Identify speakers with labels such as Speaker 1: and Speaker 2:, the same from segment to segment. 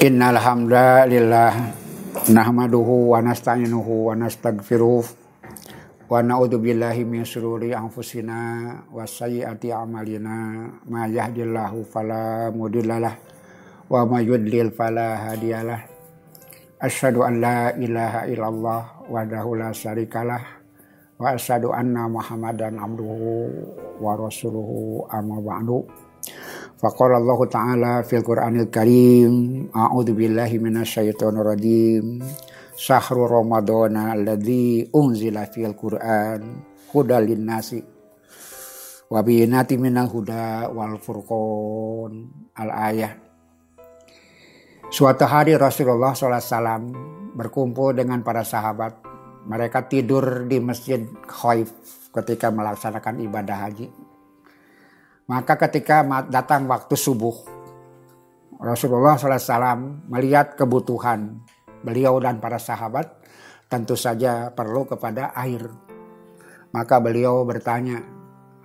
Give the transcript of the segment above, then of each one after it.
Speaker 1: Innal hamdalillah nahmaduhu wa nasta'inuhu wa nastaghfiruh wa na'udzu min shururi anfusina wa sayyiati a'malina. Ma yahdihillahu fala mudhillalah wa may yudlil fala hadiyalah asyhadu an la ilaha illallah wahdahu la syarikalah wa asyhadu anna muhammadan abduhu wa rasuluhu amma ba'du Faqala Allah Ta'ala fil Qur'anil Karim A'udzu billahi minasyaitonir rajim Syahrul Ramadana alladzi unzila fil Qur'an hudal linnasi wa bayyinatin minal huda wal furqan al ayah Suatu hari Rasulullah SAW berkumpul dengan para sahabat. Mereka tidur di masjid Khaif ketika melaksanakan ibadah haji. Maka ketika datang waktu subuh, Rasulullah SAW melihat kebutuhan beliau dan para sahabat tentu saja perlu kepada air. Maka beliau bertanya,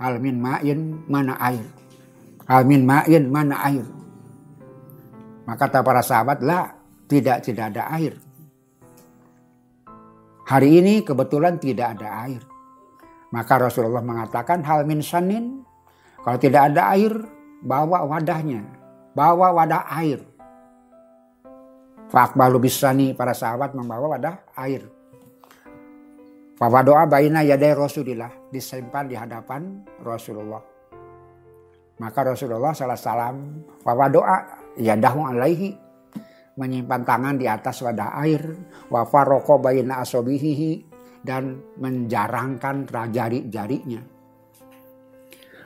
Speaker 1: Almin ma'in mana air? Almin ma'in mana air? Maka kata para sahabat, lah tidak tidak ada air. Hari ini kebetulan tidak ada air. Maka Rasulullah mengatakan hal min sanin kalau tidak ada air, bawa wadahnya. Bawa wadah air. Fakbalu bisani para sahabat membawa wadah air. doa baina yadai Rasulillah disimpan di hadapan Rasulullah. Maka Rasulullah salah salam doa yadahu alaihi menyimpan tangan di atas wadah air wa faroko baina asobihihi dan menjarangkan jari-jarinya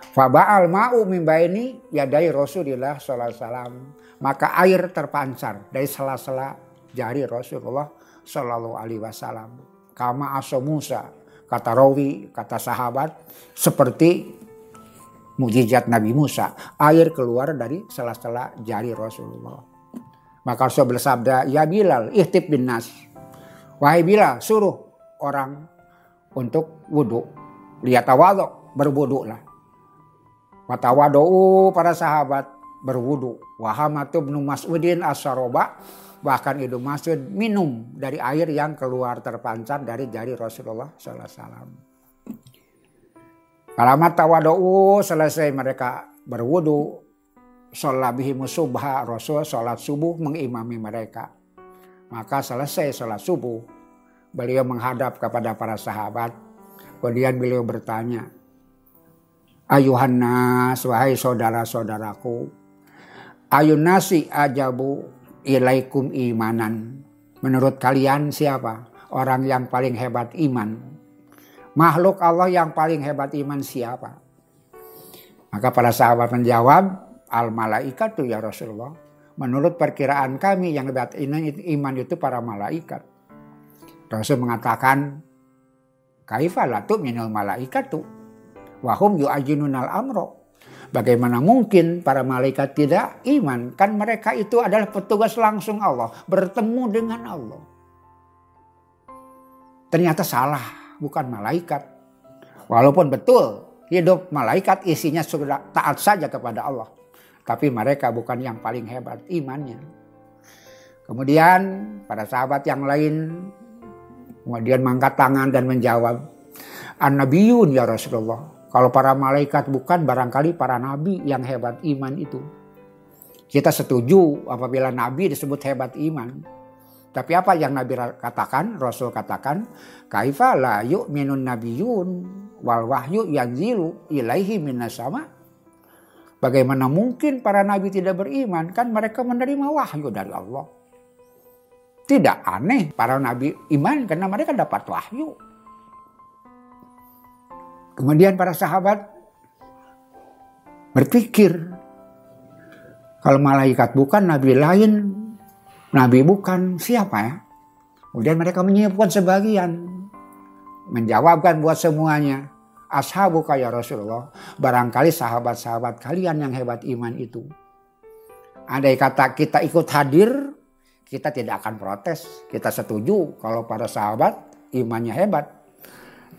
Speaker 1: Faba'al ma'u mimbaini yadai Rasulullah SAW. Maka air terpancar dari sela-sela jari Rasulullah Sallallahu Alaihi Wasallam. Kama aso Musa, kata rawi, kata sahabat, seperti mujizat Nabi Musa. Air keluar dari sela-sela jari Rasulullah. Maka Rasul bersabda, Ya Bilal, ihtib bin nas. Wahai Bilal, suruh orang untuk wudhu. Lihat awal berwudhu lah. Watawadou para sahabat berwudu. Wahamatu bin Mas'udin asaroba. Bahkan Ibnu Mas'ud minum dari air yang keluar terpancar dari jari Rasulullah SAW. Kalamat tawadou selesai mereka berwudu. Sholat bihimu subha Rasul sholat subuh mengimami mereka. Maka selesai sholat subuh. Beliau menghadap kepada para sahabat. Kemudian beliau bertanya, Ayuhan nas, wahai saudara-saudaraku. Ayun nasi ajabu ilaikum imanan. Menurut kalian siapa? Orang yang paling hebat iman. Makhluk Allah yang paling hebat iman siapa? Maka para sahabat menjawab, al malaikat tuh ya Rasulullah. Menurut perkiraan kami yang hebat iman itu para malaikat. Rasul mengatakan, kaifalatu minul malaikat tuh Wahum yu'ajinunal amro. Bagaimana mungkin para malaikat tidak iman? Kan mereka itu adalah petugas langsung Allah. Bertemu dengan Allah. Ternyata salah. Bukan malaikat. Walaupun betul hidup malaikat isinya sudah taat saja kepada Allah. Tapi mereka bukan yang paling hebat imannya. Kemudian pada sahabat yang lain kemudian mengangkat tangan dan menjawab, An-Nabiyun ya Rasulullah. Kalau para malaikat bukan barangkali para nabi yang hebat iman itu. Kita setuju apabila nabi disebut hebat iman. Tapi apa yang Nabi katakan, Rasul katakan, kaifa la yu'minun nabiyun wal wahyu yanzilu ilaihi minas sama. Bagaimana mungkin para nabi tidak beriman? Kan mereka menerima wahyu dari Allah. Tidak aneh para nabi iman karena mereka dapat wahyu. Kemudian para sahabat berpikir, kalau malaikat bukan nabi lain, nabi bukan siapa ya? Kemudian mereka menyiapkan sebagian, menjawabkan buat semuanya. Ashabu kaya Rasulullah, barangkali sahabat-sahabat kalian yang hebat iman itu. Andai kata kita ikut hadir, kita tidak akan protes. Kita setuju kalau para sahabat imannya hebat.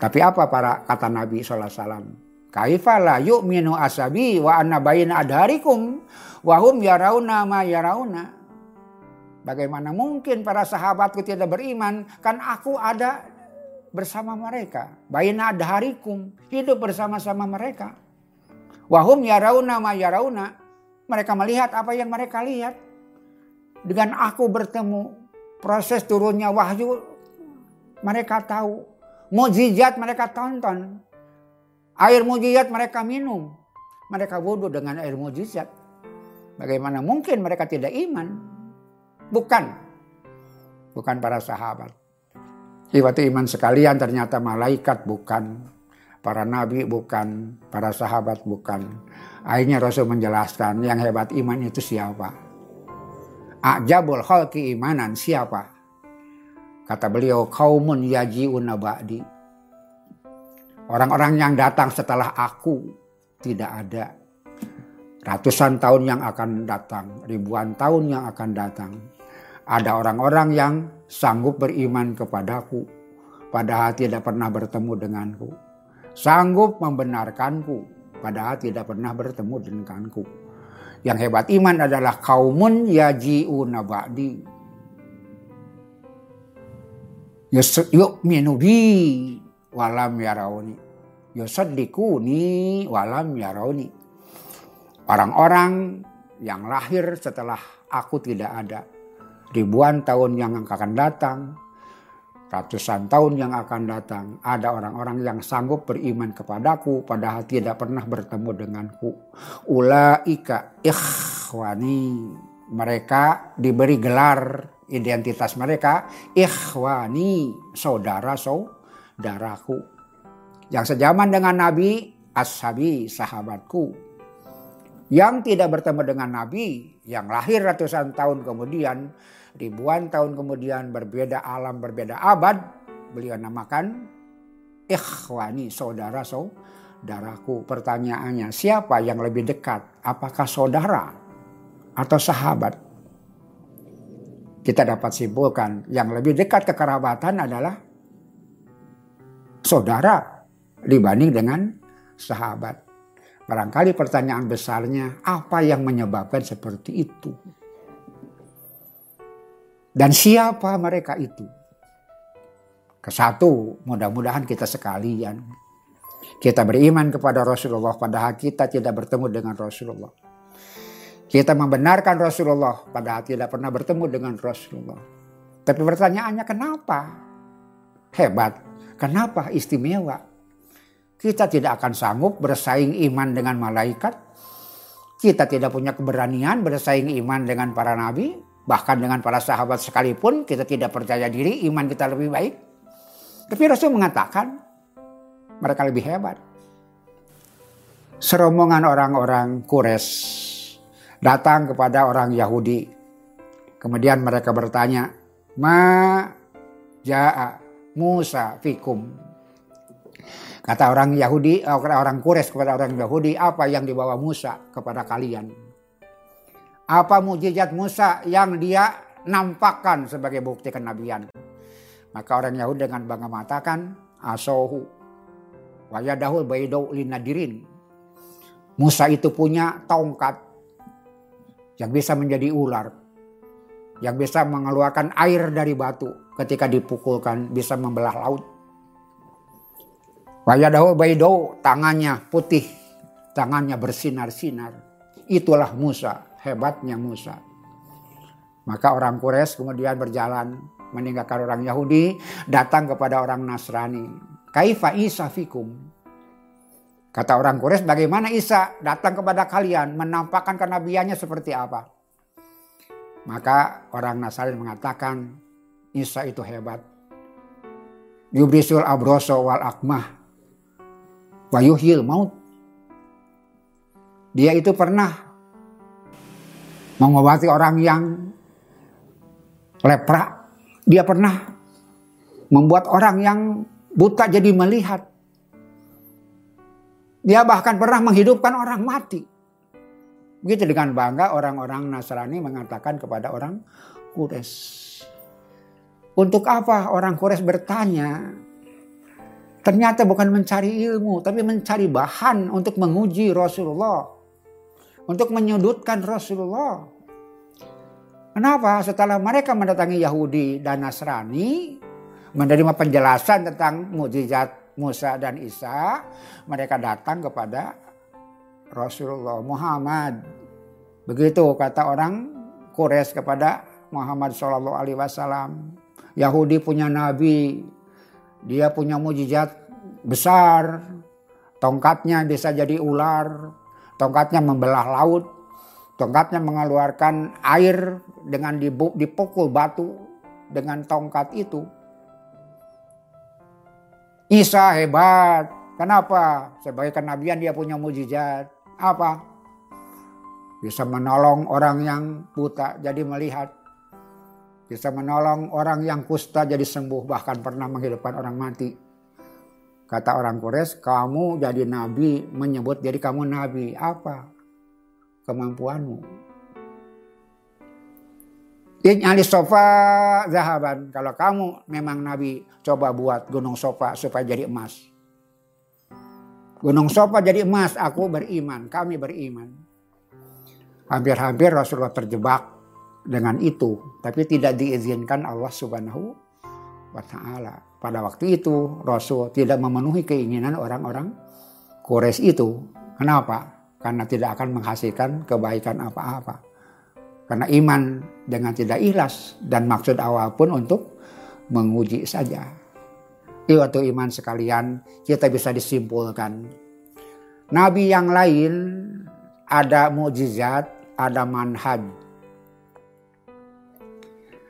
Speaker 1: Tapi apa para kata Nabi SAW? Kaifa la yu'minu asabi wa anna bayna adharikum wa hum ma yarauna. Bagaimana mungkin para sahabatku tidak beriman? Kan aku ada bersama mereka. Baina harikum hidup bersama-sama mereka. Wahum yarauna ma yarauna. Mereka melihat apa yang mereka lihat. Dengan aku bertemu, proses turunnya wahyu mereka tahu. Mujizat mereka tonton. Air mujizat mereka minum. Mereka wudhu dengan air mujizat. Bagaimana mungkin mereka tidak iman? Bukan. Bukan para sahabat. Iwati iman sekalian ternyata malaikat bukan. Para nabi bukan. Para sahabat bukan. Akhirnya Rasul menjelaskan yang hebat iman itu siapa. A'jabul khalqi imanan siapa? Kata beliau, kaumun yaji'una ba'di. Orang-orang yang datang setelah aku tidak ada. Ratusan tahun yang akan datang, ribuan tahun yang akan datang. Ada orang-orang yang sanggup beriman kepadaku, padahal tidak pernah bertemu denganku. Sanggup membenarkanku, padahal tidak pernah bertemu denganku. Yang hebat iman adalah kaumun yaji'una ba'di yu'minu bi walam yarawni yusaddiquni walam yarawni orang-orang yang lahir setelah aku tidak ada. Ribuan tahun yang akan datang ratusan tahun yang akan datang. Ada orang-orang yang sanggup beriman kepadaku padahal tidak pernah bertemu denganku. Ulaika ikhwani. Mereka diberi gelar identitas mereka ikhwani saudara saudaraku yang sejaman dengan Nabi ashabi sahabatku yang tidak bertemu dengan Nabi yang lahir ratusan tahun kemudian ribuan tahun kemudian berbeda alam berbeda abad beliau namakan ikhwani saudara saudaraku. Pertanyaannya siapa yang lebih dekat? Apakah saudara atau sahabat kita dapat simpulkan yang lebih dekat kekerabatan adalah saudara dibanding dengan sahabat. Barangkali pertanyaan besarnya apa yang menyebabkan seperti itu? Dan siapa mereka itu? Kesatu, mudah-mudahan kita sekalian. Kita beriman kepada Rasulullah padahal kita tidak bertemu dengan Rasulullah. Kita membenarkan Rasulullah padahal tidak pernah bertemu dengan Rasulullah. Tapi pertanyaannya kenapa? Hebat. Kenapa istimewa? Kita tidak akan sanggup bersaing iman dengan malaikat. Kita tidak punya keberanian bersaing iman dengan para nabi. Bahkan dengan para sahabat sekalipun kita tidak percaya diri iman kita lebih baik. Tapi Rasul mengatakan mereka lebih hebat. Serombongan orang-orang Quraisy datang kepada orang Yahudi. Kemudian mereka bertanya, Ma ja'a Musa fikum. Kata orang Yahudi, eh, orang Quraisy kepada orang Yahudi, apa yang dibawa Musa kepada kalian? Apa mujizat Musa yang dia nampakkan sebagai bukti kenabian? Maka orang Yahudi dengan bangga mengatakan, asohu wayadahul baidau linadirin. Musa itu punya tongkat yang bisa menjadi ular, yang bisa mengeluarkan air dari batu ketika dipukulkan bisa membelah laut. Wayadahu baido tangannya putih, tangannya bersinar-sinar. Itulah Musa, hebatnya Musa. Maka orang Quraisy kemudian berjalan meninggalkan orang Yahudi, datang kepada orang Nasrani. Kaifa Isa fikum? Kata orang Quraisy, bagaimana Isa datang kepada kalian menampakkan kenabiannya seperti apa? Maka orang Nasrani mengatakan Isa itu hebat. Yubrisul abroso wal akmah wa yuhyil maut. Dia itu pernah mengobati orang yang lepra. Dia pernah membuat orang yang buta jadi melihat. Dia bahkan pernah menghidupkan orang mati. Begitu dengan bangga orang-orang Nasrani mengatakan kepada orang Quraisy. Untuk apa orang Quraisy bertanya? Ternyata bukan mencari ilmu, tapi mencari bahan untuk menguji Rasulullah. Untuk menyudutkan Rasulullah. Kenapa? Setelah mereka mendatangi Yahudi dan Nasrani, menerima penjelasan tentang mujizat Musa dan Isa, mereka datang kepada Rasulullah Muhammad. Begitu kata orang Quraisy kepada Muhammad Shallallahu Alaihi Wasallam. Yahudi punya nabi, dia punya mujizat besar, tongkatnya bisa jadi ular, tongkatnya membelah laut, tongkatnya mengeluarkan air dengan dipukul batu dengan tongkat itu. Isa hebat. Kenapa? Sebagai kenabian dia punya mujizat. Apa? Bisa menolong orang yang buta jadi melihat. Bisa menolong orang yang kusta jadi sembuh. Bahkan pernah menghidupkan orang mati. Kata orang Quraisy, kamu jadi nabi menyebut jadi kamu nabi. Apa? Kemampuanmu. Ij'ali sofa zahaban. Kalau kamu memang Nabi, coba buat gunung sofa supaya jadi emas. Gunung sofa jadi emas, aku beriman, kami beriman. Hampir-hampir Rasulullah terjebak dengan itu. Tapi tidak diizinkan Allah subhanahu wa ta'ala. Pada waktu itu Rasul tidak memenuhi keinginan orang-orang Quraisy itu. Kenapa? Karena tidak akan menghasilkan kebaikan apa-apa. Karena iman dengan tidak ikhlas dan maksud awal pun untuk menguji saja. Di waktu iman sekalian kita bisa disimpulkan. Nabi yang lain ada mujizat, ada manhaj.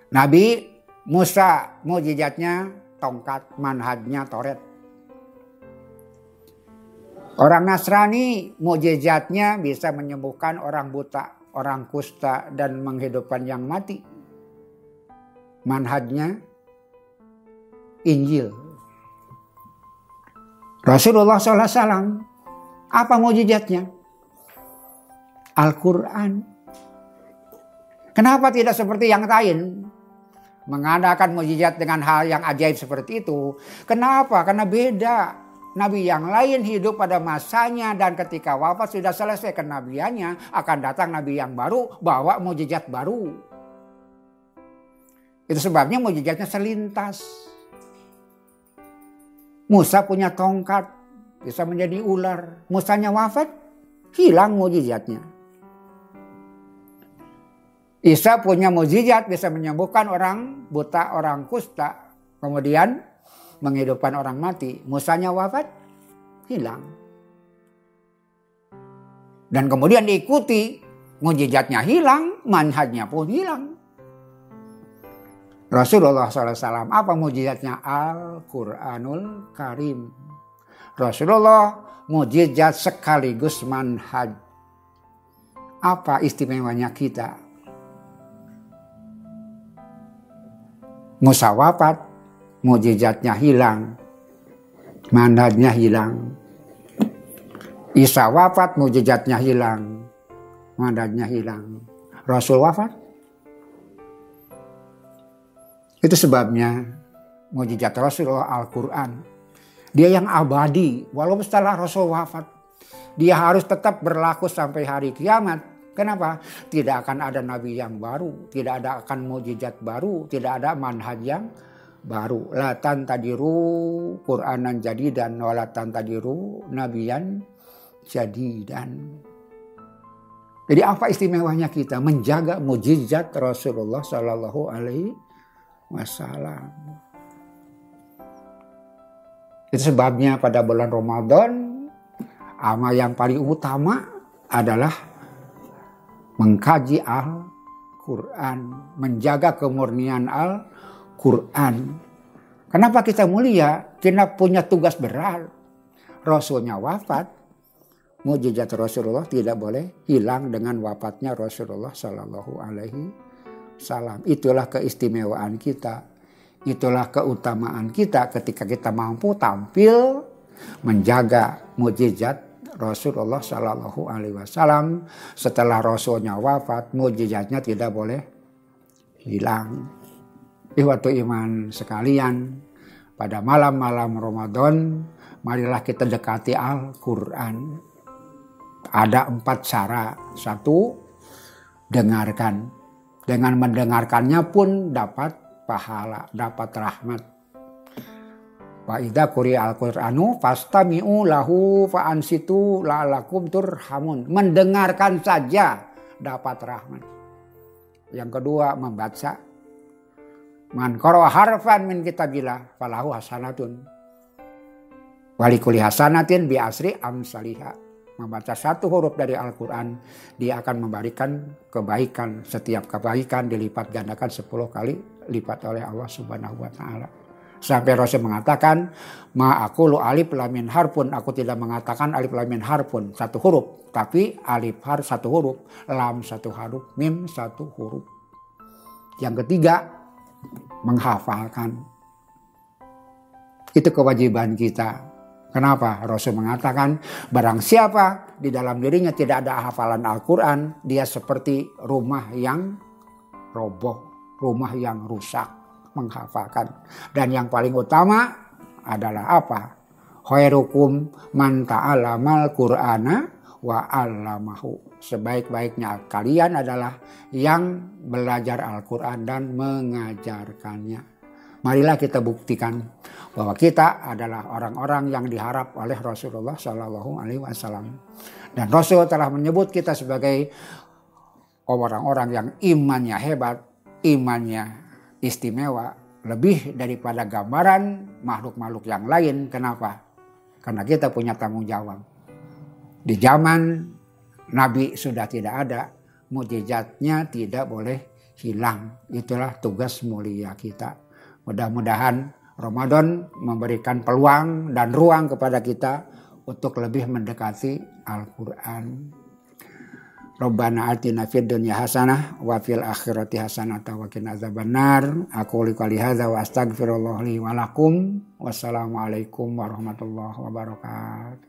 Speaker 1: Nabi Musa mujizatnya tongkat, manhajnya toret. Orang Nasrani mujizatnya bisa menyembuhkan orang buta orang kusta dan menghidupkan yang mati. Manhajnya Injil. Rasulullah SAW apa mujizatnya? Al-Quran. Kenapa tidak seperti yang lain? Mengadakan mujizat dengan hal yang ajaib seperti itu. Kenapa? Karena beda. Nabi yang lain hidup pada masanya dan ketika wafat sudah selesai kenabiannya akan datang nabi yang baru bawa mujizat baru. Itu sebabnya mujizatnya selintas. Musa punya tongkat bisa menjadi ular. Musanya wafat hilang mujizatnya. Isa punya mujizat bisa menyembuhkan orang buta, orang kusta. Kemudian menghidupkan orang mati. Musanya wafat, hilang. Dan kemudian diikuti, mujizatnya hilang, manhajnya pun hilang. Rasulullah SAW, apa mujizatnya? Al-Quranul Karim. Rasulullah mujizat sekaligus manhaj. Apa istimewanya kita? Musa wafat, mujizatnya hilang, manhajnya hilang. Isa wafat, mujizatnya hilang, manhajnya hilang. Rasul wafat. Itu sebabnya mujizat Rasulullah Al-Quran. Dia yang abadi, walaupun setelah Rasul wafat. Dia harus tetap berlaku sampai hari kiamat. Kenapa? Tidak akan ada nabi yang baru, tidak ada akan mujizat baru, tidak ada manhaj yang baru. Latan tadiru Quranan jadi dan walatan tadiru nabiyan jadi dan. Jadi apa istimewanya kita? Menjaga mujizat Rasulullah Shallallahu Alaihi Wasallam. Itu sebabnya pada bulan Ramadan amal yang paling utama adalah mengkaji Al-Quran, menjaga kemurnian Al-Quran Quran. Kenapa kita mulia? Kita punya tugas berat. Rasulnya wafat. Mujizat Rasulullah tidak boleh hilang dengan wafatnya Rasulullah Sallallahu Alaihi Wasallam. Itulah keistimewaan kita. Itulah keutamaan kita ketika kita mampu tampil menjaga mujizat Rasulullah Sallallahu Alaihi Wasallam. Setelah Rasulnya wafat, mujizatnya tidak boleh hilang. Iwatu iman sekalian, pada malam-malam Ramadan, marilah kita dekati Al-Quran. Ada empat cara. Satu, dengarkan. Dengan mendengarkannya pun dapat pahala, dapat rahmat. Wa quri al-Qur'anu fastami'u lahu fa la'alakum turhamun. Mendengarkan saja dapat rahmat. Yang kedua membaca. Man qara harfan min kitabillah falahu hasanatun. Walikuli hasanatin bi asri amsalihah membaca satu huruf dari Al-Quran, dia akan memberikan kebaikan. Setiap kebaikan dilipat gandakan 10 kali lipat oleh Allah Subhanahu wa taala. Sampai Rasul mengatakan, "Ma aku lu alif lamin harpun." Aku tidak mengatakan alif lamin harpun satu huruf, tapi alif har satu huruf, lam satu huruf, mim satu huruf. Yang ketiga, menghafalkan. Itu kewajiban kita Kenapa? Rasul mengatakan barang siapa di dalam dirinya tidak ada hafalan Al-Quran, dia seperti rumah yang roboh, rumah yang rusak, menghafalkan. Dan yang paling utama adalah apa? Khairukum man ta'alamal Qur'ana wa 'allamahu. Sebaik-baiknya kalian adalah yang belajar Al-Quran dan mengajarkannya. Marilah kita buktikan bahwa kita adalah orang-orang yang diharap oleh Rasulullah Shallallahu Alaihi Wasallam. Dan Rasul telah menyebut kita sebagai orang-orang yang imannya hebat, imannya istimewa, lebih daripada gambaran makhluk-makhluk yang lain. Kenapa? Karena kita punya tanggung jawab. Di zaman Nabi sudah tidak ada, mujizatnya tidak boleh hilang. Itulah tugas mulia kita. Mudah-mudahan Ramadan memberikan peluang dan ruang kepada kita untuk lebih mendekati Al-Quran. Rabbana atina fid dunya hasanah wa fil akhirati hasanah wa qina azabannar. Aku liqali hadza wa astaghfirullah li wa lakum. Wassalamualaikum warahmatullahi wabarakatuh.